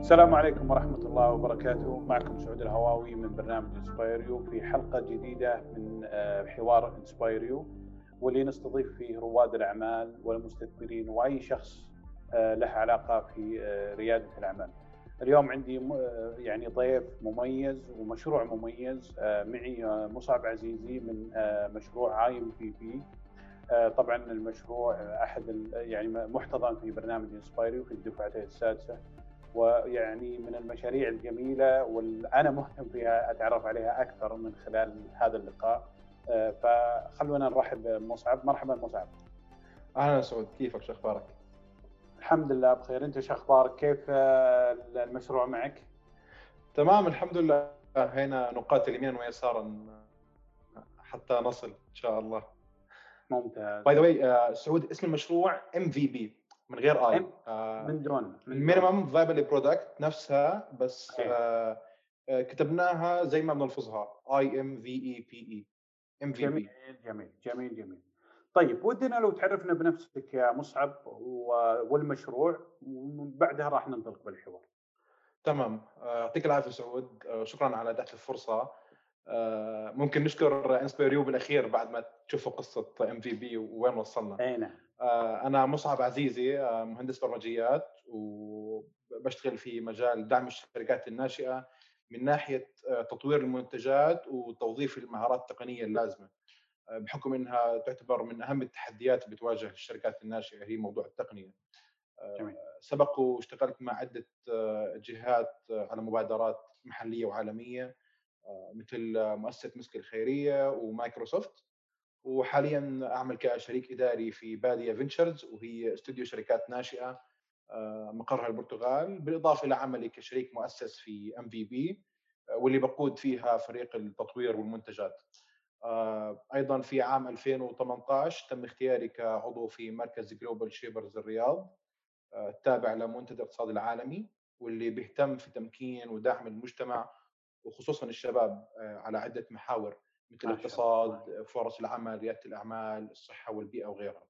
السلام عليكم ورحمة الله وبركاته. معكم سعود الهواوي من برنامج inspireU في حلقة جديدة من آه، حوار inspireU واللي نستضيف فيه رواد الأعمال والمستثمرين وأي شخص آه، له علاقة في آه، ريادة الأعمال. اليوم عندي يعني ضيف مميز ومشروع مميز معي مصعب عزيزي من مشروع IMVP طبعا المشروع أحد يعني محتضن في برنامج انسبايريو في الدفعة السادسة. ويعني من المشاريع الجميلة وأنا مهتم فيها أتعرف عليها أكثر من خلال هذا اللقاء. آه، فخلونا نرحب بمصعب. مرحبا مصعب. أهلا سعود. كيفك؟ شو أخبارك؟ الحمد لله بخير. أنت شو أخبارك؟ كيف آه، المشروع معك؟ تمام الحمد لله. هنا نقاط اليمين واليسار حتى نصل إن شاء الله. ممتاز. by the way سعود اسم المشروع MVP من غير I آه من دون ال minimum viable product نفسها بس آه آه كتبناها زي ما بنلفظها اي ام في اي بي اي ام في بي جميل جميل جميل طيب ودنا لو تعرفنا بنفسك يا مصعب والمشروع وبعدها راح ننطلق بالحوار. تمام. يعطيك العافية سعود. شكرا على إتاحة الفرصة. ممكن نشكر inspireU بالأخير بعد ما تشوفوا قصة MVP وين وصلنا أي نعم آه، أنا مصعب عزيزي آه، مهندس برمجيات وبشتغل في مجال دعم الشركات الناشئة من ناحية تطوير المنتجات وتوظيف المهارات التقنية اللازمة بحكم إنها تعتبر من أهم التحديات اللي بتواجه الشركات الناشئة هي موضوع التقنية. جميل. سبق واشتغلت مع عدة جهات على مبادرات محلية وعالمية مثل مؤسسة مسك الخيرية ومايكروسوفت وحاليا أعمل كشريك إداري في بادية فينشرز وهي استوديو شركات ناشئة آه، مقرها البرتغال بالإضافة إلى عملي كشريك مؤسس في MVP واللي بقود فيها فريق التطوير والمنتجات. آه، أيضا في عام 2018 تم اختياري كعضو في مركز جلوبال شيبرز الرياض التابع لمنتدى الاقتصاد العالمي واللي بيهتم في تمكين ودعم المجتمع وخصوصا الشباب آه، على عدة محاور مثل الاقتصاد فرص العمل ريادة الأعمال الصحة والبيئة وغيرها.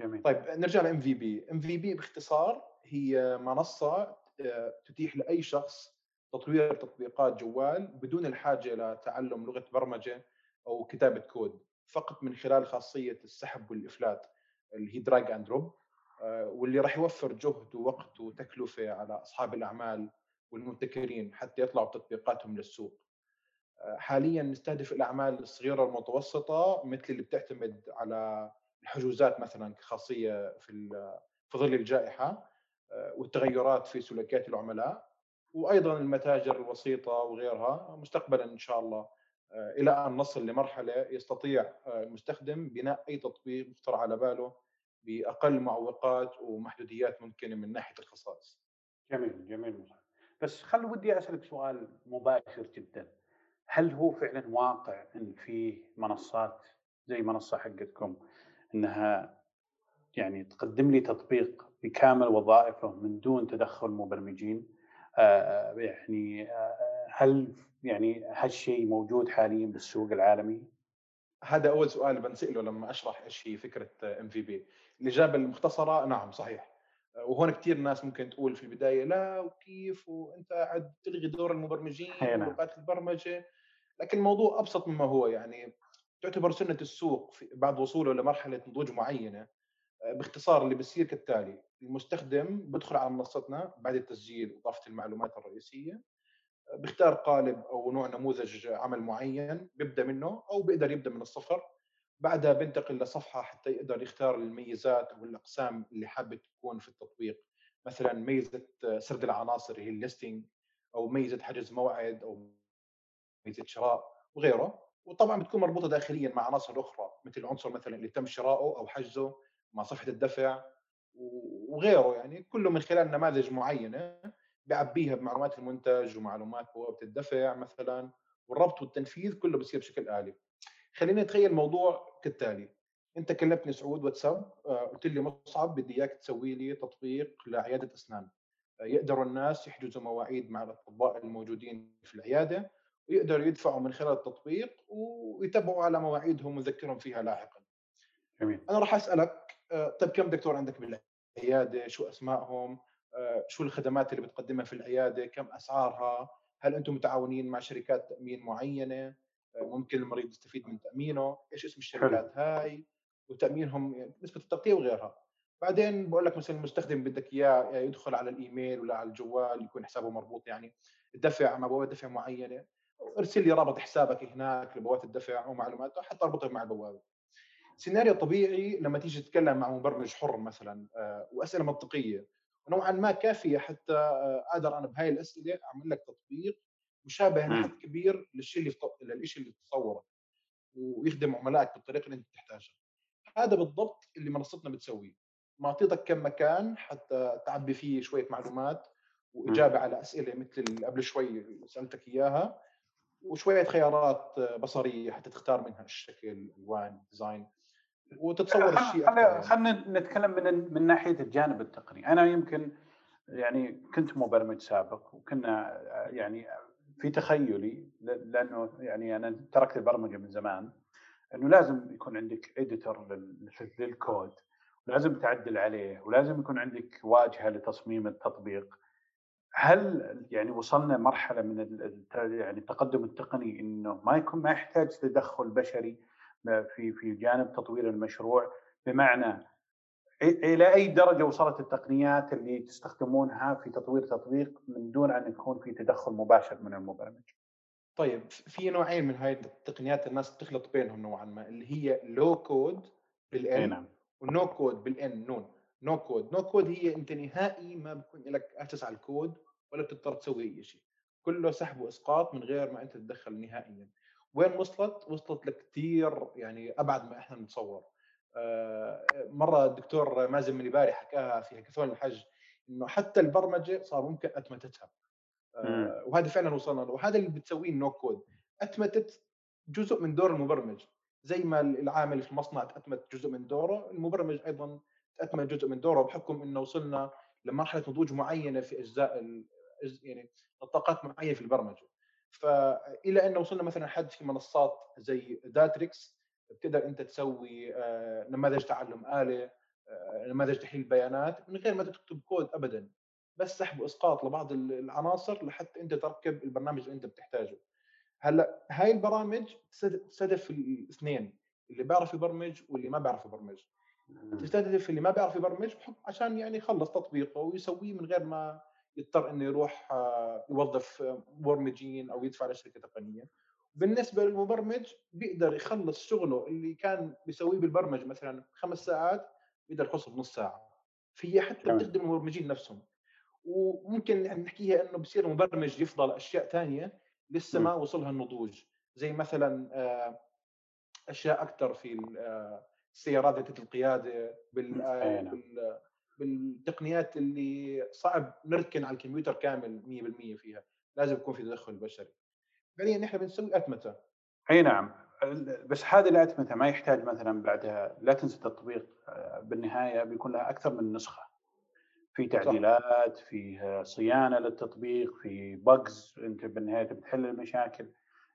جميل. طيب نرجع ل MVP MVP باختصار هي منصة آه، تتيح لأي شخص تطوير تطبيقات جوال بدون الحاجة لتعلم لغة برمجة أو كتابة كود فقط من خلال خاصية السحب والإفلات اللي هي drag and drop واللي راح يوفر جهد ووقت وتكلفة على أصحاب الأعمال والمبتكرين حتى يطلعوا بتطبيقاتهم للسوق. حاليا نستهدف الأعمال الصغيرة والمتوسطة مثل اللي بتعتمد على الحجوزات مثلا كخاصيه في في ظل الجائحة آه، والتغيرات في سلوكيات العملاء وأيضا المتاجر الوسيطة وغيرها. مستقبلا إن شاء الله آه، إلى أن نصل لمرحلة يستطيع آه، المستخدم بناء أي تطبيق يخطر على باله بأقل معوقات ومحدوديات ممكنة من ناحية الخصائص. جميل جميل. بس خل ودي أسألك سؤال مباشر جدا. هل هو فعلا واقع إن في منصات زي منصة حقتكم إنها يعني تقدم لي تطبيق بكامل وظائفه من دون تدخل مبرمجين آه يعني آه هل يعني هالشيء موجود حاليا بالسوق العالمي؟ هذا أول سؤال بنسأله لما أشرح إيش هي فكرة ام في بي الإجابة المختصرة نعم صحيح وهون كثير ناس ممكن تقول في البداية لا وكيف؟ وأنت قاعد تلغي دور المبرمجين نعم. ولغات البرمجة. لكن الموضوع أبسط مما هو يعني تعتبر سنة السوق بعد وصوله لمرحلة نضوج معينة آه، باختصار اللي بصير كالتالي. المستخدم بدخل على منصتنا بعد التسجيل واضافه المعلومات الرئيسية آه، بيختار قالب أو نوع نموذج عمل معين بيبدأ منه أو بيقدر يبدأ من الصفر. بعدها بينتقل لصفحة حتى يقدر يختار الميزات أو الأقسام اللي حابب تكون في التطبيق. مثلا ميزة سرد العناصر هي الليستنج أو ميزة حجز موعد أو ميزة شراء وغيره. وطبعا بتكون مربوطة داخليا مع عناصر أخرى مثل العنصر مثلا اللي تم شراؤه أو حجزه مع صفحة الدفع وغيره يعني. كله من خلال نماذج معينة بيعبيها بمعلومات المنتج ومعلومات بوابة الدفع مثلا. والربط والتنفيذ كله بصير بشكل آلي. خلينا نتخيل الموضوع كالتالي أنت كلمتني سعود واتساب آه، قلت لي مصعب بدي إياك تسوي لي تطبيق لعيادة أسنان آه، يقدروا الناس يحجزوا مواعيد مع الأطباء الموجودين في العيادة ويقدروا يدفعوا من خلال التطبيق ويتبعوا على مواعيدهم ويذكرهم فيها لاحقا. جميل. أنا راح أسألك آه، طيب كم دكتور عندك بالعيادة؟ العياده شو أسمائهم شو الخدمات اللي بتقدمها في العيادة كم أسعارها هل أنتم متعاونين مع شركات تأمين معينة ممكن المريض يستفيد من تأمينه إيش اسم الشركات هاي؟ وتأمينهم يعني نسبة التغطية وغيرها. بعدين بقول لك مثلا المستخدم بدك إياه يدخل على الإيميل ولا على الجوال يكون حسابه مربوط يعني الدفع مع بوابة دفع معينة ارسل لي رابط حسابك هناك لبوابة الدفع ومعلوماته حتى اربطه مع البوابة. سيناريو طبيعي لما تيجي تتكلم مع مبرمج حر مثلا آه، وأسئلة منطقية. ونوعا ما كافية حتى آه، أقدر أنا بهاي الأسئلة أعمل لك تطبيق مشابه لحد كبير للشيء اللي للشيء اللي تتصوره ويخدم عملائك بالطريقة اللي أنت تحتاجها هذا بالضبط اللي منصتنا بتسويه. معطيتك كم مكان حتى تعبي فيه شوية معلومات وإجابة على أسئلة مثل اللي قبل شوي سألتك إياها وشوية خيارات بصرية حتى تختار منها الشكل الألوان design وتتصور الشيء خلينا خلينا نتكلم من من ناحية الجانب التقني. أنا يمكن يعني كنت مبرمج سابق وكنا يعني في تخيلي لأنه يعني أنا تركت البرمجة من زمان إنه لازم يكون عندك editor للكود ولازم تعدل عليه ولازم يكون عندك واجهة لتصميم التطبيق. هل يعني وصلنا مرحلة من يعني التقدم التقني إنه ما يكون ما يحتاج تدخل بشري في في جانب تطوير المشروع؟ بمعنى إلى أي درجة وصلت التقنيات اللي تستخدمونها في تطوير تطبيق من دون أن يكون في تدخل مباشر من المبرمج؟ طيب في نوعين من هاي التقنيات الناس تخلط بينهم نوعا ما اللي هي low code بال N نعم. و no code بال N نون. no code no code هي أنت نهائي ما بكون لك access على الكود ولا بتضطر تسوي أي شيء. كله سحب وإسقاط من غير ما أنت تتدخل نهائيا. وين وصلت؟ وصلت لكثير يعني أبعد ما إحنا نتصور. مرة الدكتور مازن منيباري حكاها في هاكاثون الحج إنه حتى البرمجة صار ممكن أتمتتها. آه، وهذا فعلا وصلنا له. وهذا اللي بتسويه ال no code أتمتت جزء من دور المبرمج. زي ما العامل في المصنع تأتمت جزء من دوره المبرمج أيضا تأتمت جزء من دوره بحكم إنه وصلنا لمرحلة نضوج معينة في أجزاء يعني نطاقات معينة في البرمجة. فإلى أن وصلنا مثلا حد في منصات زي Databricks بتقدر أنت تسوي آه، نماذج تعلم آلة آه، نماذج تحليل بيانات من غير ما تكتب كود ابدا بس سحب واسقاط لبعض العناصر لحتى أنت تركب البرنامج اللي أنت بتحتاجه. هلأ هاي البرامج تستهدف الاثنين اللي بيعرف يبرمج واللي ما بيعرف يبرمج. تستهدف اللي ما بيعرف يبرمج عشان يعني يخلص تطبيقه ويسويه من غير ما يضطر إنه يروح آه، يوظف مبرمجين أو يدفع لشركة تقنية. بالنسبة للمبرمج بيقدر يخلص شغله اللي كان بيسويه بالبرمجة مثلا خمس ساعات بيقدر يخلصه بنص ساعة. فهي حتى بتخدم المبرمجين نفسهم. وممكن نحكيها إنه بصير المبرمج يفضل أشياء ثانية لسه ما وصلها النضوج زي مثلا آه، أشياء أكثر في آه، السيارات ذاتيه القيادة بال نعم. بالتقنيات اللي صعب نركن على الكمبيوتر كامل 100% فيها. لازم يكون في تدخل بشري. فعليا نحن بنسوي اتمته إي نعم. بس هذه الأتمتة ما يحتاج مثلا بعدها لا تنسى التطبيق آه، بالنهاية بيكون لها أكثر من نسخة. في تعديلات في صيانة للتطبيق في bugs أنت بالنهاية بتحل المشاكل.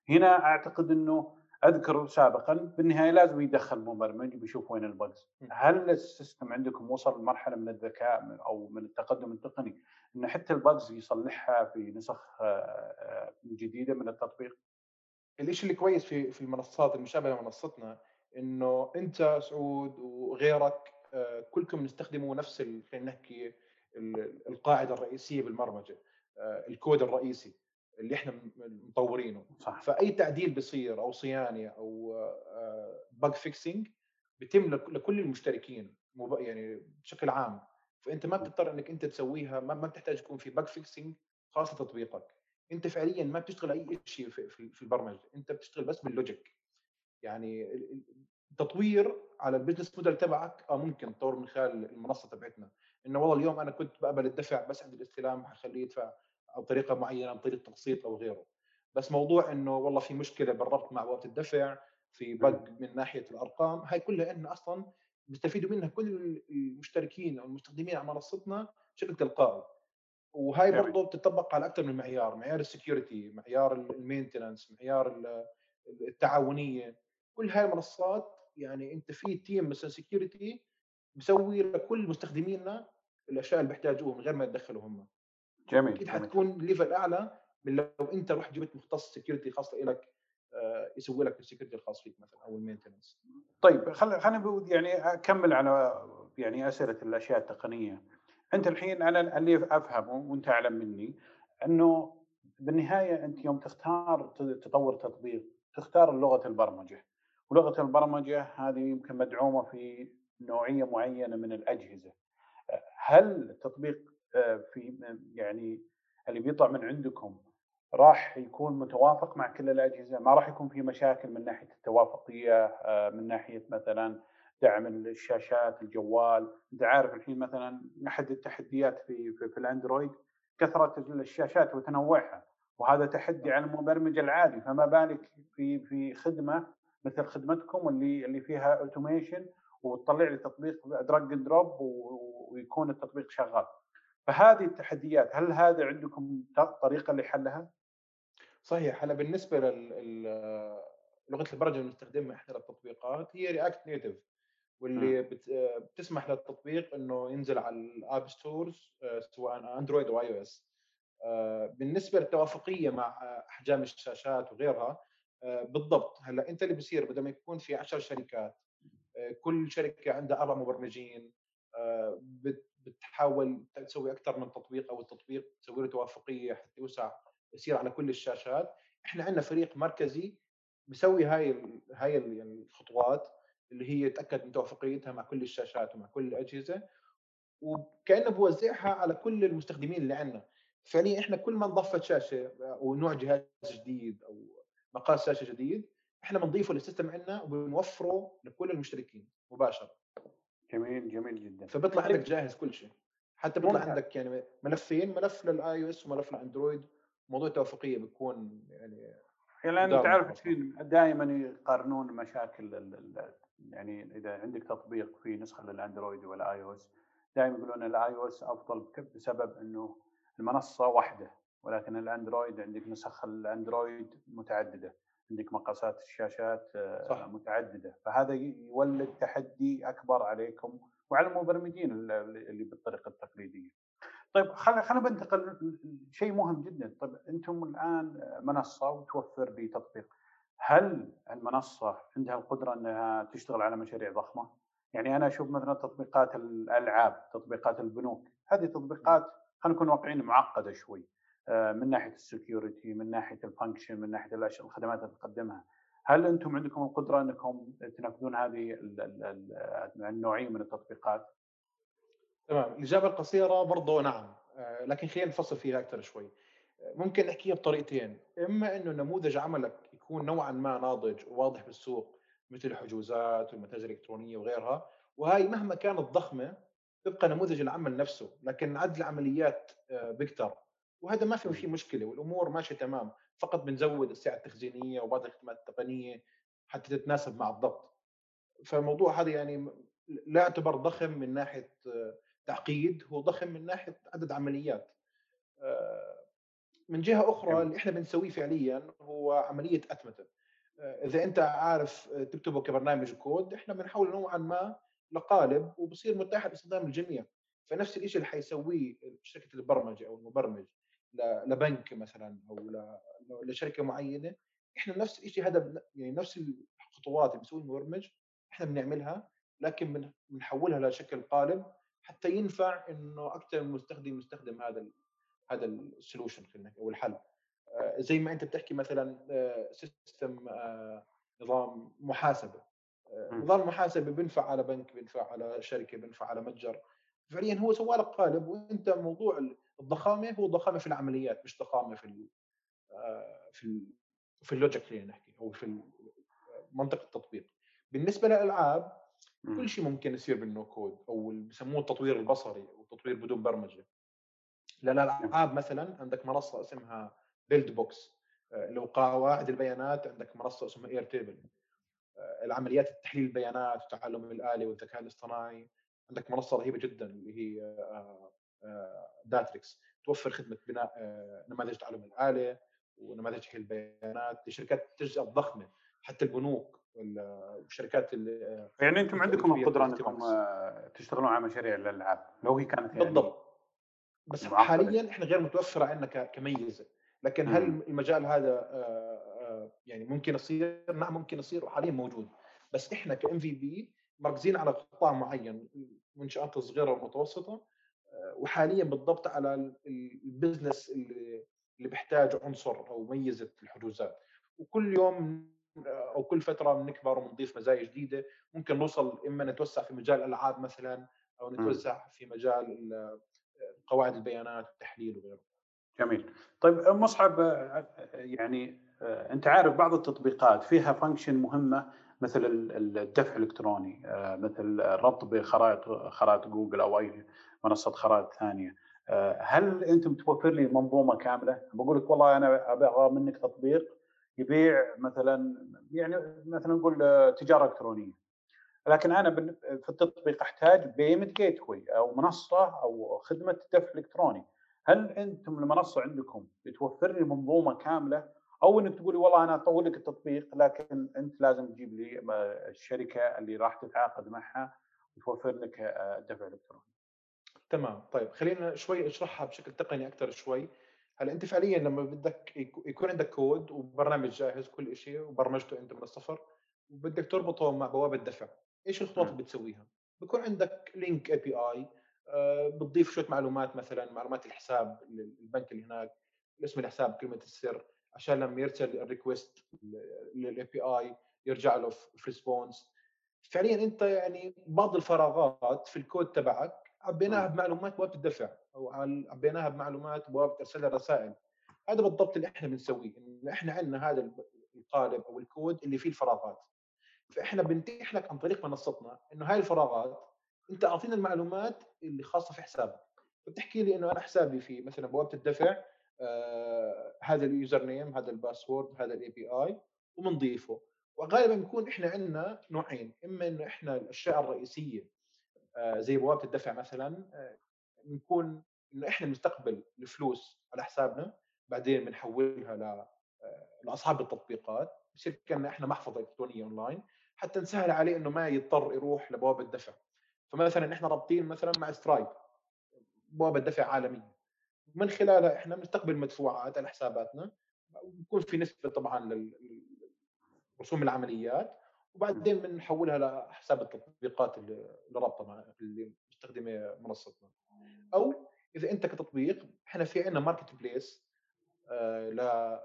هنا أعتقد إنه أذكر سابقا بالنهاية لازم يدخل مبرمج بيشوف وين ال bugs هل ال system عندكم وصل لمرحلة من الذكاء أو من التقدم التقني انه حتى ال bugs يصلحها في نسخ آه، آه، جديدة من التطبيق؟ الشيء اللي كويس في في المنصات المشابهة لمنصتنا إنه أنت سعود وغيرك آه، كلكم نستخدموا نفس خلينا نحكي القاعدة الرئيسية بالبرمجة الكود الرئيسي. اللي إحنا مطورينه. صح. فأي تعديل بيصير أو صيانة أو bug fixing بيتم لكل المشتركين يعني بشكل عام. فأنت ما بتضطر إنك أنت تسويها ما بتحتاج يكون في bug fixing خاص تطبيقك. أنت فعليا ما بتشتغل أي شيء في, في البرمجة أنت بتشتغل بس بال logic يعني التطوير على ال business model تبعك آه ممكن تطور من خلال المنصة تبعتنا. إنه والله اليوم أنا كنت بقبل الدفع بس عند الاستلام حخليه يدفع. أو طريقة معينة عن طريق تقسيط أو غيره. بس موضوع إنه والله في مشكلة بالربط مع وقت الدفع في bug من ناحية الأرقام هاي كلها انه أصلا بيستفيدوا منها كل المشتركين أو المستخدمين على منصتنا بشكل تلقائي. وهاي برضه بتطبق على أكثر من معيار معيار ال security معيار ال maintenance معيار التعاونية. كل هاي المنصات يعني أنت في team مثلا security بيسوي لكل مستخدمينا الأشياء اللي بيحتاجوها من غير ما يتدخلوا هم. جميل أكيد. حتكون level أعلى من لو أنت رحت جبت مختص security خاص لك آه، يسوي لك ال security الخاص فيك مثلا أو ال maintenance. طيب خل خلينا يعني أكمل على يعني أسئلة الأشياء التقنية. أنت الحين أنا اللي أفهمه وأنت أعلم مني إنه بالنهاية أنت يوم تختار تطور تطبيق تختار لغة البرمجة. ولغة البرمجة هذه يمكن مدعومة في نوعية معينة من الأجهزة. هل التطبيق في يعني اللي بيطلع من عندكم راح يكون متوافق مع كل الأجهزة؟ ما راح يكون في مشاكل من ناحية التوافقية آه، من ناحية مثلا دعم الشاشات الجوال؟ أنت عارف الحين مثلا أحد التحديات في في, في الأندرويد كثرة الشاشات وتنوعها وهذا تحدي على المبرمج العادي فما بالك في في خدمة مثل خدمتكم اللي اللي فيها automation وتطلع لي تطبيق drag and drop ويكون التطبيق شغال. فهذه التحديات هل هذا عندكم طريقة لحلها؟ صحيح هلا بالنسبة لل لغة البرمجة اللي نستخدمها إحنا للتطبيقات هي React Native واللي بت... بتسمح للتطبيق إنه ينزل على ال app stores سواء Android أو اي أو اس بالنسبة للتوافقية مع أحجام الشاشات وغيرها آه، بالضبط هلأ أنت اللي بصير بدل ما يكون في 10 شركات آه، كل شركة عندها أربع مبرمجين آه، بتحاول تسوي أكثر من تطبيق أو التطبيق تسوي له توافقية حتى يوسع يصير على كل الشاشات. إحنا عندنا فريق مركزي بيسوي هاي هاي يعني الخطوات اللي هي يتاكد من توافقيتها مع كل الشاشات ومع كل الأجهزة وكأنه بوزعها على كل المستخدمين اللي عندنا. فعليا إحنا كل ما نضفت شاشة أو نوع جهاز جديد أو مقاس شاشة جديد إحنا بنضيفه لل system عندنا وبنوفره لكل المشتركين مباشرة. جميل جميل جدا. فبيطلع عندك جاهز كل شيء. حتى بيطلع عندك يعني ملفين ملف لل iOS وملف لل Android موضوع التوافقيه بيكون يعني لأن أنت عارف دائما يقارنون مشاكل يعني إذا عندك تطبيق في نسخة لل Android وال iOS دائما يقولون ال iOS أفضل بسبب إنه المنصة واحدة ولكن ال Android عندك نسخ ال Android متعددة. عندك مقاسات الشاشات آه، صح. متعددة فهذا يولد تحدي أكبر عليكم وعلى المبرمجين اللي بالطريقة التقليدية. طيب خلينا خلينا بنتقل شيء مهم جدا، طيب أنتم الآن منصة وتوفر لي تطبيق. هل المنصة عندها القدرة إنها تشتغل على مشاريع ضخمة؟ يعني أنا أشوف مثلا تطبيقات الألعاب، تطبيقات البنوك، هذه تطبيقات خلينا نكون واقعيين معقدة شوي. آه، من ناحية ال security من ناحية ال function من ناحية الخدمات اللي تقدمها. هل أنتم عندكم القدرة أنكم تنفذون هذه النوعية من التطبيقات؟ تمام. الإجابة القصيرة برضه نعم. آه، لكن خلينا نفصل فيها أكثر شوي. ممكن نحكيها بطريقتين. إما أنه نموذج عملك يكون نوعا ما ناضج وواضح بالسوق مثل الحجوزات والمتاجر الإلكترونية وغيرها وهي مهما كانت ضخمه تبقى نموذج العمل نفسه لكن عدد العمليات آه، بيكتر. وهذا ما في فيه مشكلة والأمور ماشية تمام فقط بنزود السعة التخزينية وبعض الخدمات التقنية حتى تتناسب مع الضغط. فالموضوع هذا يعني لا يعتبر ضخم من ناحية تعقيد هو ضخم من ناحية عدد عمليات. آه، من جهة أخرى اللي إحنا بنسويه فعليا هو عملية أتمتة. آه، إذا أنت عارف تكتبه كبرنامج كود إحنا بنحول نوعا ما لقالب وبصير متاح لاستخدام الجميع. فنفس الشيء اللي حيسويه شركة البرمجة أو المبرمج. لبنك مثلا أو لشركه معينة إحنا نفس الشيء هذا يعني نفس الخطوات اللي بيسويها المبرمج إحنا بنعملها لكن بنحولها لشكل قالب حتى ينفع إنه أكثر من مستخدم يستخدم هذا هذا ال solution أو الحل. آه، زي ما أنت بتحكي مثلا system آه، آه، نظام محاسبة. نظام المحاسبه بينفع على بنك بينفع على شركة بينفع على متجر. فعليا هو سوى لك قالب وأنت موضوع الضخامة هو ضخامة في العمليات مش ضخامة في آه، في في ال logic خلينا نحكي أو في منطق التطبيق. بالنسبة للألعاب كل شيء ممكن يصير بال no-code أو اللي بسموه التطوير البصري أو التطوير بدون برمجة. للألعاب مثلا عندك منصة اسمها Buildbox لو قواعد البيانات عندك منصة اسمها Airtable العمليات تحليل البيانات وتعلم الالي والذكاء الاصطناعي. عندك منصة رهيبة جدا اللي هي آه، داتريكس. توفر خدمة بناء آه، نماذج تعلم الآلة ونماذج تحليل البيانات لشركات التجزئه الضخمة. حتى البنوك والشركات اللي يعني أنتم عندكم القدرة أنكم آه، تشتغلون على مشاريع الألعاب لو هي كانت يعني بالضبط. بس حاليا إحنا غير متوفرة عندنا كميزة. لكن هل المجال هذا آه، آه، يعني ممكن يصير؟ نعم ممكن يصير وحاليا موجود. بس إحنا ك imvepe مركزين على قطاع معين منشآت صغيرة ومتوسطة. وحاليا بالضبط على ال business اللي اللي بيحتاج عنصر أو ميزة الحجوزات وكل يوم أو كل فترة بنكبر وبنضيف مزايا جديدة ممكن نوصل إما نتوسع في مجال الالعاب مثلا أو نتوسع في مجال قواعد البيانات والتحليل وغيره. جميل. طيب مصعب يعني أنت عارف بعض التطبيقات فيها function مهمة مثل الدفع الإلكتروني مثل الربط بخرائط خرائط جوجل أو أي منصة خرائط ثانية. هل أنتم توفر لي منظومة كاملة؟ بقول لك والله أنا أبغى منك تطبيق يبيع مثلا يعني مثلا نقول تجارة إلكترونية لكن أنا في التطبيق أحتاج payment gateway أو منصة أو خدمة دفع إلكتروني هل أنتم المنصة عندكم بتوفر لي منظومة كاملة أو إنك تقولي والله أنا اطور لك التطبيق لكن أنت لازم تجيب لي الشركة اللي راح تتعاقد معها وتوفر لك الدفع الالكتروني. تمام. طيب خلينا شوي أشرحها بشكل تقني أكثر شوي. هلأ أنت فعليا لما بدك يكون عندك كود وبرنامج جاهز كل شيء وبرمجته أنت من الصفر وبدك تربطه مع بوابة دفع إيش الخطوات اللي بتسويها؟ بكون عندك link API بتضيف شوية معلومات مثلا معلومات الحساب البنك اللي هناك اسم الحساب كلمة السر عشان لما يرسل ال request لل API يرجع له في response فعليا أنت يعني بعض الفراغات في الكود تبعك عبيناها بمعلومات بوابة الدفع أو عبيناها بمعلومات بوابة إرسال الرسائل. هذا بالضبط اللي إحنا بنسويه انه إحنا عندنا هذا القالب أو الكود اللي فيه الفراغات. فإحنا بنتيح لك عن طريق منصتنا إنه هاي الفراغات أنت اعطينا المعلومات اللي خاصة في حسابك. بتحكي لي إنه أنا حسابي في مثلا بوابة الدفع آه هذا ال username هذا ال password هذا ال API وبنضيفه. وغالبا بنكون إحنا عندنا نوعين إما إنه إحنا الأشياء الرئيسية زي بوابه الدفع مثلا آه، بنكون انه إحنا بنستقبل الفلوس على حسابنا بعدين بنحولها آه، لاصحاب التطبيقات. بصير كأن إحنا محفظة إلكترونية أونلاين حتى نسهل عليه إنه ما يضطر يروح لبوابه الدفع. فمثلا إحنا رابطين مثلا مع Stripe بوابه دفع عالميه من خلالها إحنا بنستقبل مدفوعات على حساباتنا بيكون في نسبة طبعا لرسوم العمليات. وبعدين بنحولها لحساب التطبيقات اللي رابطه مع اللي مستخدمه منصتنا أو إذا أنت كتطبيق إحنا في عندنا marketplace آه ل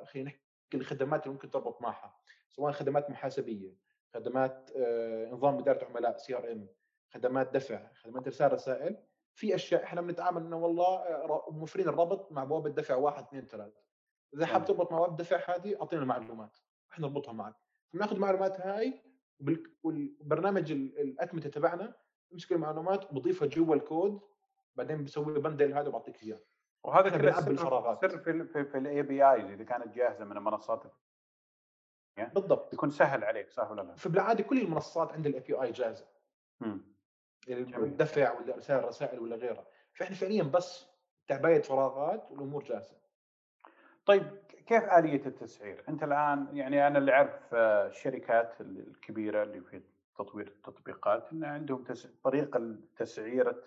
خلينا نحكي الخدمات اللي ممكن تربط معها سواء خدمات محاسبية خدمات آه نظام إدارة عملاء CRM خدمات دفع خدمات إرسال رسائل في أشياء إحنا بنتعامل إنه والله آه، موفرين الربط مع بوابه دفع واحد اثنين ثلاث إذا حاب تربط مع بوابه الدفع هذه أعطينا المعلومات إحنا نربطها معك. بناخذ المعلومات هاي والبرنامج الأتمتة تبعنا بمسك المعلومات بضيفها جوا الكود بعدين بسوي bundle هذا وبعطيك إياه. وهذا كله الفراغات سر في في, في ال APIs اذا كانت جاهزة من المنصات. بالضبط. يكون سهل عليك صح ولا لا؟ فبالعادة كل المنصات عندها ال API جاهزة. الدفع ولا ارسال الرسائل ولا غيرها. فإحنا فعليا بس تعباية فراغات والأمور جاهزة. طيب كيف آلية التسعير؟ أنت الآن يعني أنا اللي أعرف آه، الشركات الكبيرة اللي في تطوير التطبيقات أن عندهم طريقة تسعيرة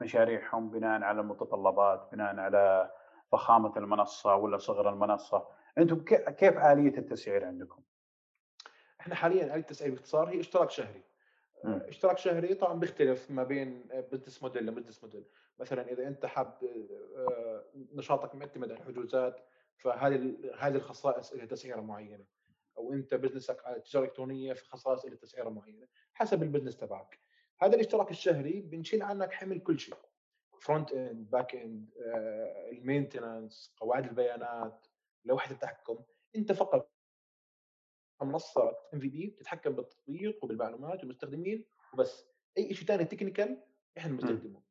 مشاريعهم بناء على المتطلبات بناء على فخامة المنصة ولا صغر المنصة أنتم كيف آلية التسعير عندكم؟ إحنا حاليا آلية التسعير باختصار هي اشتراك شهري م. اشتراك شهري طبعا بيختلف ما بين business model ل business model مثلا إذا أنت حاب آه، نشاطك معتمد على الحجوزات فهذه هذه الخصائص لها تسعيرة معينة. أو أنت business ك على تجارة إلكترونية في خصائص لها تسعيرة معينة حسب ال business تبعك. هذا الاشتراك الشهري بنشيل عنك حمل كل شيء. front end back end ال maintenance قواعد البيانات. لوحه التحكم أنت فقط منصة MVP بتتحكم بالتطبيق وبالمعلومات والمستخدمين وبس. أي شيء ثاني technical إحنا بنستخدمه.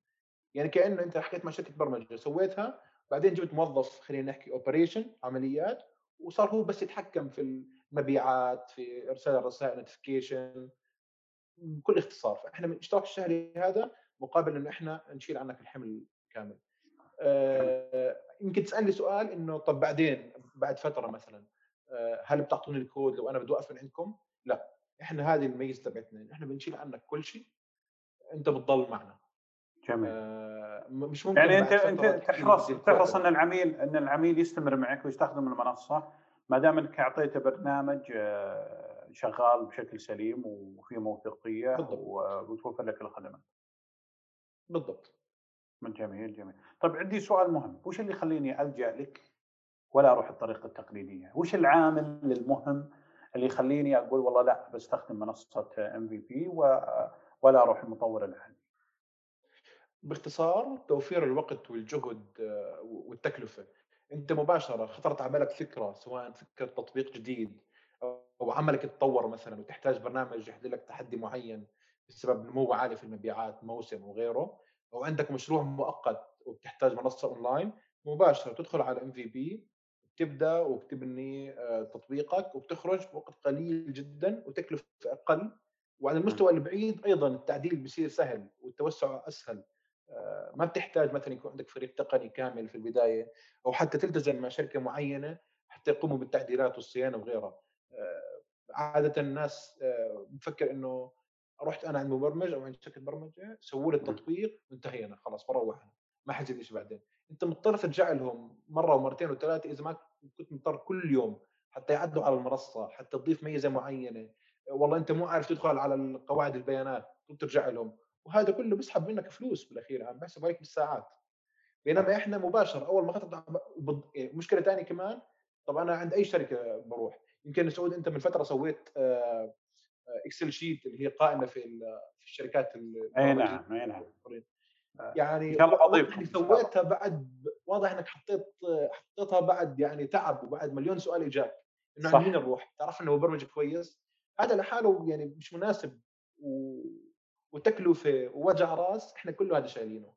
يعني كأنه أنت حكيت مع شركة برمجة سويتها بعدين جبت موظف خلينا نحكي operation عمليات وصار هو بس يتحكم في المبيعات في إرسال الرسائل notification بكل اختصار. فإحنا من الاشتراك الشهري هذا مقابل إنه إحنا نشيل عنك الحمل كامل. آه يمكن تسألني سؤال إنه طب بعدين بعد فترة مثلا آه هل بتعطوني الكود لو أنا بدي أوقف من عندكم؟ لا. إحنا هذه الميزة تبعتنا إحنا بنشيل عنك كل شيء أنت بتضل معنا. جميل. آه مش ممكن يعني انت أنت تحرص تحرص إن العميل إن العميل يستمر معك ويستخدم المنصة ما دام إنك أعطيته برنامج آه، شغال بشكل سليم وفيه موثوقية وتوفر لك الخدمات. بالضبط. من جميل جميل. طيب عندي سؤال مهم، وش اللي يخليني ألجأ لك ولا أروح الطريقة التقليدية؟ وش العامل المهم اللي يخليني أقول والله لا بستخدم منصة MVP ولا أروح المطور العادي؟ باختصار توفير الوقت والجهد آه، والتكلفة. أنت مباشرة خطرت على بالك فكرة سواء فكرة تطبيق جديد أو عملك يتطور مثلا وتحتاج برنامج يحل لك تحدي معين بسبب نمو عالي في المبيعات موسم وغيره أو عندك مشروع مؤقت وبتحتاج منصة أونلاين مباشرة تدخل على MVP تبدأ وبتبني آه، تطبيقك وبتخرج بوقت قليل جدا وتكلفة أقل. وعلى المستوى البعيد أيضا التعديل بيصير سهل والتوسع أسهل. ما بتحتاج مثلا يكون عندك فريق تقني كامل في البداية أو حتى تلتزم مع شركة معينة حتى يقوموا بالتعديلات والصيانة وغيرها. آه، عاده الناس بفكر إنه رحت أنا عند مبرمج أو عند شركة برمجة سووا لي التطبيق وانتهينا خلاص بروح أنا ما حيزيد شيء بعدين. أنت مضطر ترجع لهم مرة ومرتين وثلاثة إذا ما كنت مضطر كل يوم حتى يعدوا على المنصة حتى تضيف ميزة معينة. والله أنت مو عارف تدخل على قواعد البيانات ترجع لهم. وهذا كله بيسحب منك فلوس بالأخير عم بحسب عليك بالساعات. بينما إحنا مباشر أول ما خطط إيه، مشكلة ثانية كمان طب أنا عند أي شركة بروح؟ يمكن سعود أنت من فترة سويت Excel sheet اللي هي قائمة في في الشركات أي نعم أي نعم. يعني واضح إنك سويتها بعد واضح إنك حطيت حطيتها بعد يعني تعب وبعد مليون سؤال إجاك إنه عند مين نروح؟ تعرف إنه مبرمج كويس؟ هذا لحاله يعني مش مناسب و... وتكلفه ووجع راس إحنا كله هذا شايلينه.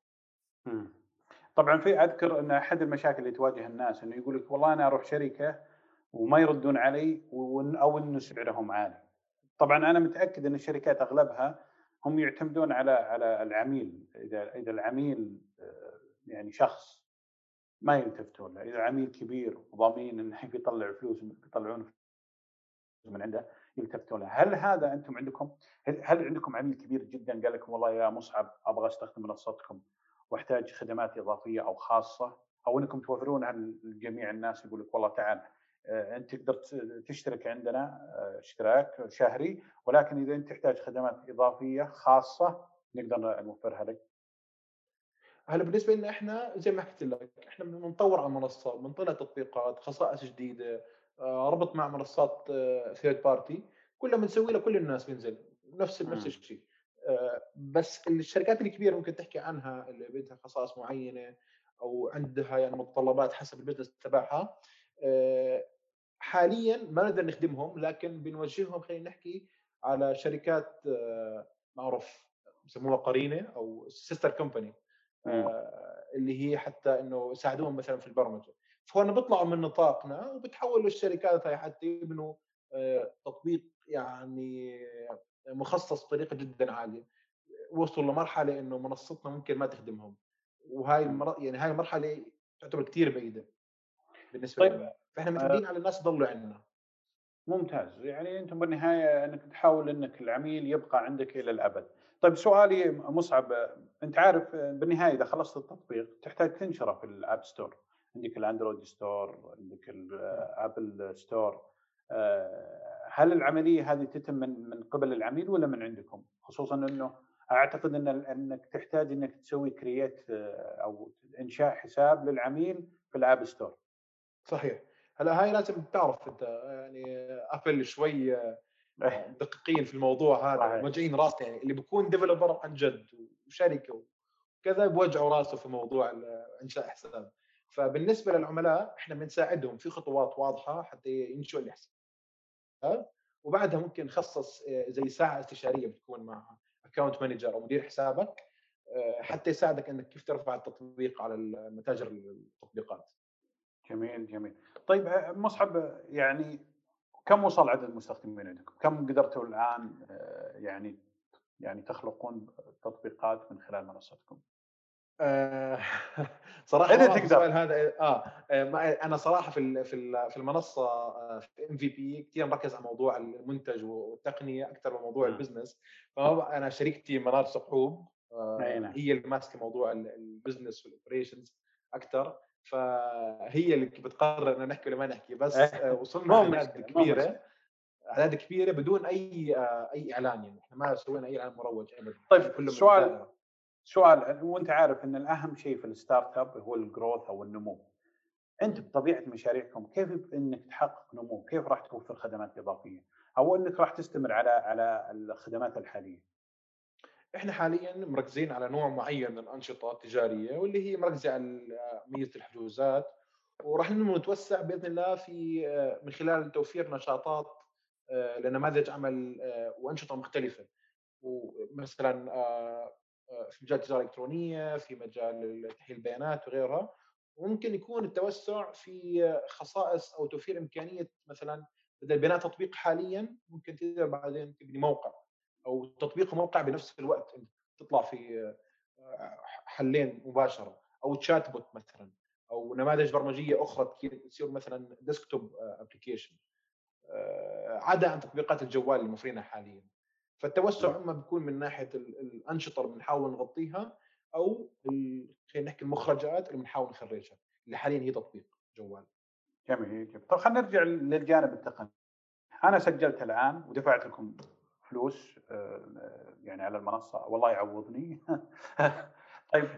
طبعا في أذكر إن أحد المشاكل اللي تواجه الناس إنه يقول لك والله أنا أروح شركة وما يردون علي أو إنه سعرهم عالي. طبعا أنا متأكد إن الشركات أغلبها هم يعتمدون على على العميل إذا إذا العميل آه، يعني شخص ما يلتفتون له، إذا عميل كبير وضامين إنه بيطلع فلوس بيطلعون من عنده يلتفتون له، هل هذا أنتم عندكم هل عندكم عميل كبير جدا قال لكم والله يا مصعب أبغى أستخدم منصتكم وأحتاج خدمات إضافية أو خاصة أو إنكم توفرونها لجميع الناس يقول لك والله تعال آه، أنت تقدر تشترك عندنا آه، اشتراك شهري ولكن إذا أنت تحتاج خدمات إضافية خاصة نقدر نوفرها لك. هلا بالنسبة لنا إحنا زي ما حكيت لك إحنا بنطور على المنصة بنطلع تطبيقات خصائص جديدة ربط مع منصات third party كلها بنسوي لكل الناس بينزل نفس نفس الشيء. بس الشركات الكبيرة ممكن تحكي عنها اللي بدها خصائص معينة أو عندها يعني متطلبات حسب ال business تبعها. حاليا ما نقدر نخدمهم لكن بنوجههم خلينا نحكي على شركات آه، معروف بسموها قرينة أو sister company آه، اللي هي حتى إنه يساعدوهم مثلا في البرمجة. فهون بيطلعوا من نطاقنا وبتحولوا الشركات هاي حتى يبنوا آه، تطبيق يعني مخصص بطريقة جدا عالية. وصلوا لمرحلة إنه منصتنا ممكن ما تخدمهم. وهاي يعني هاي المرحلة تعتبر كثير بعيدة بالنسبة طيب. لنا. فإحنا متعودين آه. على الناس يضلوا عندنا ممتاز. يعني أنتم بالنهاية إنك تحاول إنك العميل يبقى عندك إلى الأبد. طيب سؤالي مصعب. أنت عارف بالنهاية إذا خلصت التطبيق تحتاج تنشره في ال App Store عندك ال Android store عندك ال Apple Store. آه، هل العملية هذه تتم من من قبل العميل ولا من عندكم؟ خصوصا إنه أعتقد إن إنك تحتاج إنك تسوي create آه، أو إنشاء حساب للعميل في ال App Store. صحيح. هلا هاي لازم تعرف أنت يعني أبل شوي آه، دقيقين في الموضوع هذا موجعين راسنا يعني اللي بيكون developer عن جد وشركة وكذا بوجعوا راسه في موضوع إنشاء حساب. فبالنسبة للعملاء إحنا بنساعدهم في خطوات واضحة حتى ينشئوا الحساب وبعدها ممكن نخصص آه، زي ساعة استشارية بتكون مع account manager أو مدير حسابك آه، حتى يساعدك إنك كيف ترفع التطبيق على متاجر التطبيقات. جميل جميل طيب آه، مصعب يعني كم وصل عدد المستخدمين عندكم؟ كم قدرتوا الآن يعني يعني تخلقون تطبيقات من خلال منصتكم؟ آه صراحة اذا تقدر. السؤال هذا آه, أنا صراحة في في في المنصة آه، في MVP كثير مركز على موضوع المنتج والتقنية أكثر من موضوع ال business. فانا شريكتي منار سقوب آه نعم. هي اللي ماسكة موضوع ال business وال operations أكثر فهي اللي بتقرر ان نحكي ولا ما نحكي. بس آه، وصلنا أعداد كبيرة أعداد كبيرة بدون أي أي إعلان يعني. إحنا ما سوينا أي إعلان مروج ابدا. طيب سؤال سؤال وانت عارف إن الأهم شيء في ال startup هو ال growth أو النمو. أنت بطبيعة مشاريعكم كيف إنك تحقق نمو؟ كيف راح توفر خدمات اضافيه؟ أو إنك راح تستمر على على الخدمات الحالية؟ إحنا حاليا مركزين على نوع معين من الأنشطة التجارية واللي هي مركزه على ميزة الحجوزات وراح نتوسع بإذن الله في من خلال توفير نشاطات آه، لنماذج عمل آه، وأنشطة مختلفة ومثلا آه، في مجال التجاره الالكترونيه في مجال تحليل البيانات وغيرها. وممكن يكون التوسع في خصائص أو توفير إمكانية مثلا بدل بناء تطبيق حاليا ممكن تقدر بعدين تبني موقع أو تطبيق موقع بنفس الوقت تطلع في حلين مباشرة أو chatbot مثلا أو نماذج برمجية أخرى تصير مثلا desktop application عدا عن تطبيقات الجوال الموفرينها حاليا. فالتوسع أما بيكون من ناحية الأنشطة اللي بنحاول نغطيها أو خلينا نحكي المخرجات اللي بنحاول نخرجها اللي حاليا هي تطبيق جوال. جميل جميل. طيب خلينا نرجع للجانب التقني. أنا سجلت الآن ودفعت لكم فلوس آه، يعني على المنصة. والله يعوضني. طيب.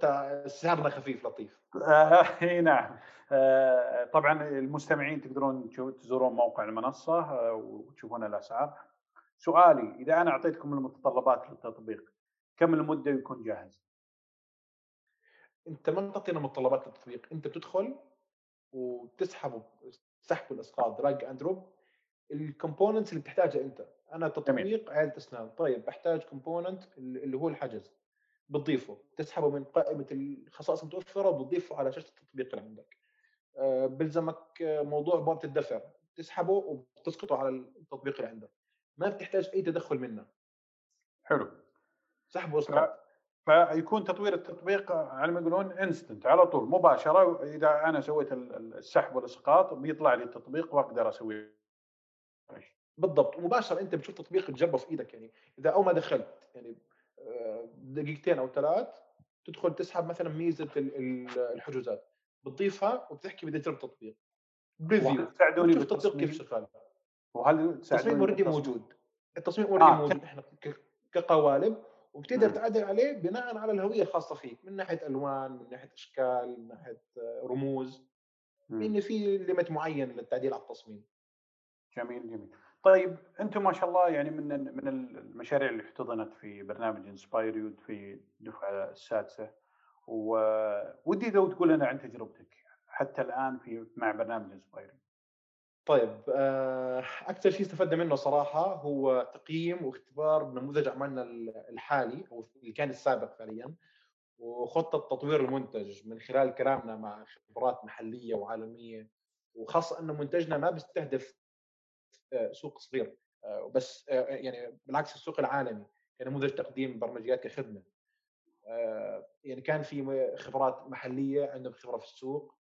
ترى سعرنا خفيف لطيف. إي نعم. آه، طبعا المستمعين تقدرون تزورون موقع المنصة آه، وتشوفون الأسعار. سؤالي إذا أنا أعطيتكم المتطلبات للتطبيق كم المدة يكون جاهز؟ أنت ما تعطينا متطلبات للتطبيق أنت بتدخل وتسحب سحب الأسقاط drag and drop ال components اللي بتحتاجها أنت. أنا تطبيق عيادة أسنان. طيب بحتاج component اللي هو الحجز. بتضيفه. تسحبه من قائمة الخصائص المتوفره وبتضيفه على شاشة التطبيق اللي عندك. آه، بلزمك موضوع بوابه الدفع. تسحبه وتسقطه على التطبيق اللي عندك. ما بتحتاج أي تدخل منا حلو. سحب واسقاط فيكون تطوير التطبيق على ما يقولون انستنت على طول مباشرة اذا أنا سويت السحب والإسقاط بيطلع لي التطبيق وأقدر أسوي بالضبط مباشره أنت بتشوف تطبيق تجربه في إيدك يعني. إذا أول ما دخلت يعني آه، دقيقتين أو ثلاث تدخل تسحب مثلا ميزة الحجوزات. بتضيفها وبتحكي بدي أجرب تطبيق. preview تساعدوني التطبيق كيف شغال. وهل التصميم already موجود. التصميم already آه. موجود. إحنا كقوالب وبتقدر تعدل عليه بناء على الهوية الخاصة فيك من ناحية ألوان من ناحية أشكال من ناحية آه، رموز لأن في limit معين للتعديل على التصميم. جميل جميل. طيب أنتم ما شاء الله يعني من من المشاريع اللي احتضنت في برنامج inspireU في الدفعة السادسة ودي لو تقول لنا عن تجربتك حتى الآن في مع برنامج انسباير طيب آه، أكثر شيء استفدنا منه صراحة هو تقييم واختبار نموذج عملنا الحالي أو اللي كان السابق فعليا وخطة تطوير المنتج من خلال كلامنا مع خبرات محلية وعالمية وخاصة انه منتجنا ما بيستهدف آه، سوق صغير آه، بس يعني بالعكس السوق العالمي كنموذج تقديم برمجيات كخدمة. يعني كان في خبرات محلية عندهم خبرة في السوق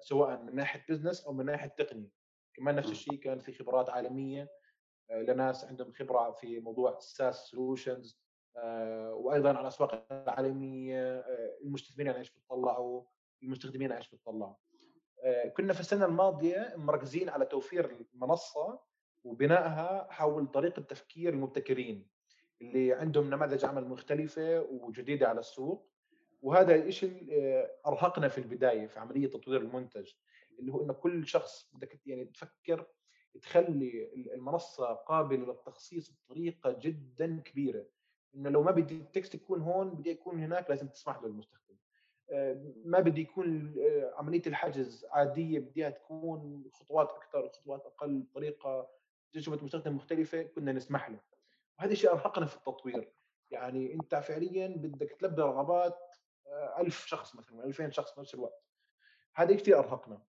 سواء من ناحية business أو من ناحية تقنية. كمان نفس الشيء كان في خبرات عالمية آه، لناس عندهم خبرة في موضوع ال SaaS solutions آه، وأيضا على الأسواق العالمية آه، المستثمرين إيش بتطلعوا المستخدمين إيش بتطلعوا. كنا في السنة الماضية مركزين على توفير المنصة وبنائها حول طريقة تفكير المبتكرين اللي عندهم نماذج عمل مختلفة وجديدة على السوق. وهذا الشيء أرهقنا في البداية في عملية تطوير المنتج. اللي هو إنه كل شخص بدك يعني تفكر تخلي المنصة قابلة للتخصيص بطريقة جدا كبيرة. إنه لو ما بدي التكست يكون هون بدي يكون هناك لازم تسمح له المستخدم. آه، ما بدي يكون آه، عملية الحجز عادية بديها تكون خطوات أكثر خطوات أقل بطريقه تجربة المستخدم مختلفة كنا نسمح له. وهذا الشيء أرهقنا في التطوير. يعني أنت فعليا بدك تلبي رغبات 1000 آه، شخص مثلا 2000 شخص في نفس الوقت. هذا كثير أرهقنا.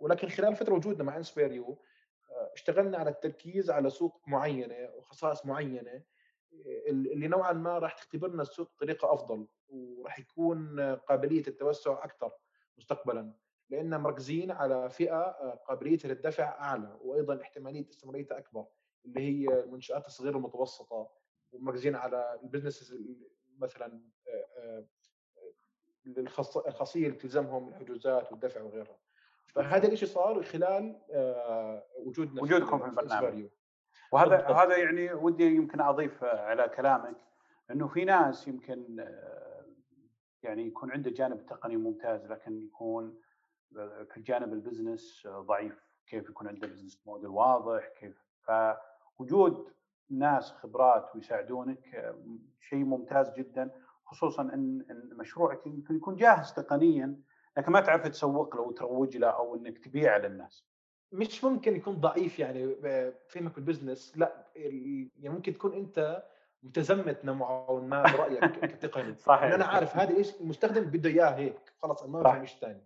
ولكن خلال فترة وجودنا مع انسبيريو آه، اشتغلنا على التركيز على سوق معينة وخصائص معينة اللي نوعا ما راح تختبرنا السوق بطريقة أفضل وراح يكون قابلية التوسع أكثر مستقبلا لأن مركزين على فئة قابليتها للدفع أعلى وأيضا احتمالية استمراريتها أكبر اللي هي المنشآت الصغيرة والمتوسطه ومركزين على البزنس مثلا الخاصيه اللي تلزمهم الحجوزات والدفع وغيرها. فهذا الشيء صار خلال وجودنا وجودكم في البرنامج. وهذا. هذا يعني ودي يمكن أضيف على كلامك إنه في ناس يمكن يعني يكون عنده جانب تقني ممتاز لكن يكون في الجانب ال business ضعيف. كيف يكون عنده business model واضح كيف. فوجود ناس خبرات ويساعدونك شيء ممتاز جدا خصوصا إن مشروعك يمكن يكون جاهز تقنيا لكن ما تعرف تسوق له وتروج له أو إنك تبيعه للناس. مش ممكن يكون ضعيف يعني فهمك ال business. لا يعني ممكن تكون أنت متزمت نوعا ما برأيك كتقني صحيح أنا عارف هذا إيش المستخدم بده إياه هيك خلص ما فهم إيش ثاني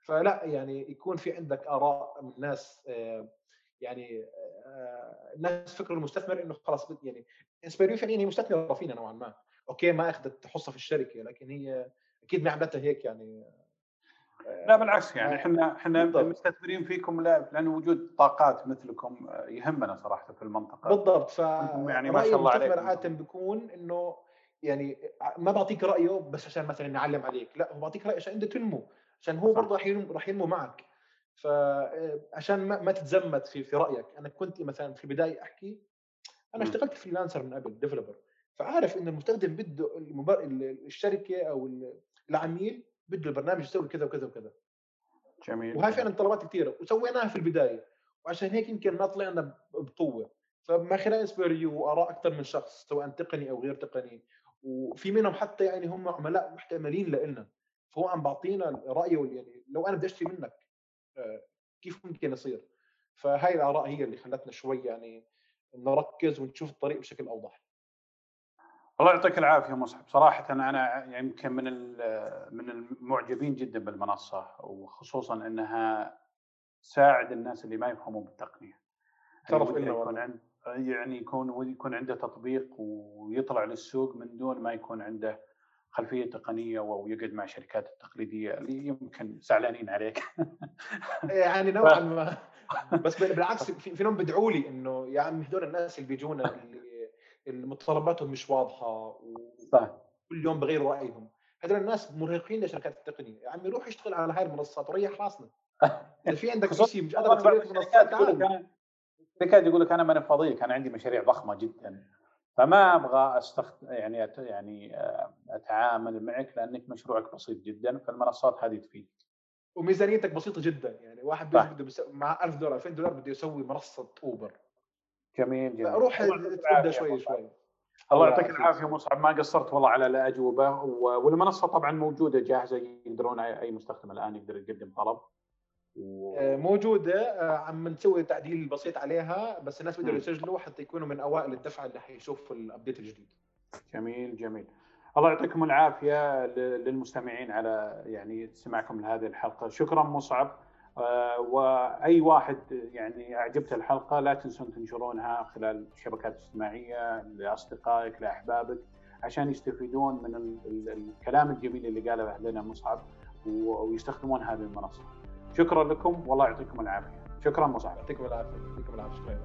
فلا يعني يكون في عندك آراء من ناس آه، يعني آه، الناس فكروا المستثمر إنه خلاص يعني inspireU فعليا هي مستثمرة فينا نوعا ما. okay ما أخذت حصة في الشركة لكن هي أكيد ما عملتها هيك يعني. لا بالعكس يعني إحنا إحنا مستثمرين فيكم لأن وجود طاقات مثلكم يهمنا صراحة في المنطقة. بالضبط. ف يعني ما شاء الله عليكم. عاده بيكون إنه يعني ما بعطيك رأيه بس عشان مثلا نعلم عليك. لا هو بعطيك رايه عشان أنت تنمو عشان هو برضه راح ينمو راح ينمو معك. فعشان ما, ما تتزمت في في رأيك. أنا كنت مثلا في البداية أحكي أنا اشتغلت freelancer من قبل developer فعارف إن المستخدم بده الشركة أو العميل بده البرنامج يسوي كذا وكذا وكذا. جميل. وهاي فعلا طلبات كثيره وسويناها في البداية وعشان هيك يمكن ما طلعنا بقوة. فما خلال اسبريو وآراء أكثر من شخص سواء تقني أو غير تقني وفي منهم حتى يعني هم عملاء محتملين لنا فهو عم بعطينا رأيه يعني لو أنا بدي أشتري منك آه، كيف ممكن يصير؟ فهاي الآراء هي اللي خلتنا شوي يعني نركز ونشوف الطريق بشكل أوضح. الله يعطيك العافية مصعب. صراحة أنا يمكن من من المعجبين جدا بالمنصة وخصوصا إنها تساعد الناس اللي ما يفهمون بالتقنية. شرف لنا يكون عند يعني يكون يكون عنده تطبيق ويطلع للسوق من دون ما يكون عنده خلفية تقنية ويقعد مع الشركات التقليدية اللي يمكن زعلانين عليك. يعني نوعا ما. بس بالعكس في نوم بدعوا لي إنه يا عم هذول الناس اللي بيجونا متطلباتهم مش واضحة صح. كل يوم بغيروا رأيهم. هذول الناس مرهقين لشركات التقنيه يا عمي روح اشتغل على هاي المنصات وريح راسنا. إذا في عندك شيء مش قادر تسوي منصات الشركات يقول لك أنا ماني فاضي كان عندي مشاريع ضخمة جدا. فما أبغى استخد يعني أت... يعني آه، أتعامل معك لأنك مشروعك بسيط جدا فالمنصات هذه تفيد وميزانيتك بسيطة جدا يعني واحد بده. مع 1000 دولار 2000 دولار بده يسوي منصة أوبر. جميل جميل. روح تبدا شوي شوي. الله يعطيك العافية مصعب. ما قصرت والله على الاجوبه والمنصة طبعا موجودة جاهزة يقدرون اي مستخدم الآن يقدر يقدم طلب. و... آه، موجودة. آه، عم نسوي تعديل بسيط عليها بس الناس بيقدروا يسجلوا حتى يكونوا من أوائل الدفعة اللي حيشوف الابديت الجديد. جميل جميل. الله يعطيكم العافية للمستمعين على يعني استماعكم لهذه الحلقة. شكرا مصعب. آه، وأي واحد يعني أعجبته الحلقة لا تنسون تنشرونها خلال الشبكات الاجتماعية لأصدقائك لأحبابك عشان يستفيدون من الكلام الجميل اللي قاله لنا مصعب ويستخدمون هذه المنصه. شكرا لكم والله يعطيكم العافية. شكرا مصعب. يعطيكم العافية، يعطيكم العافية.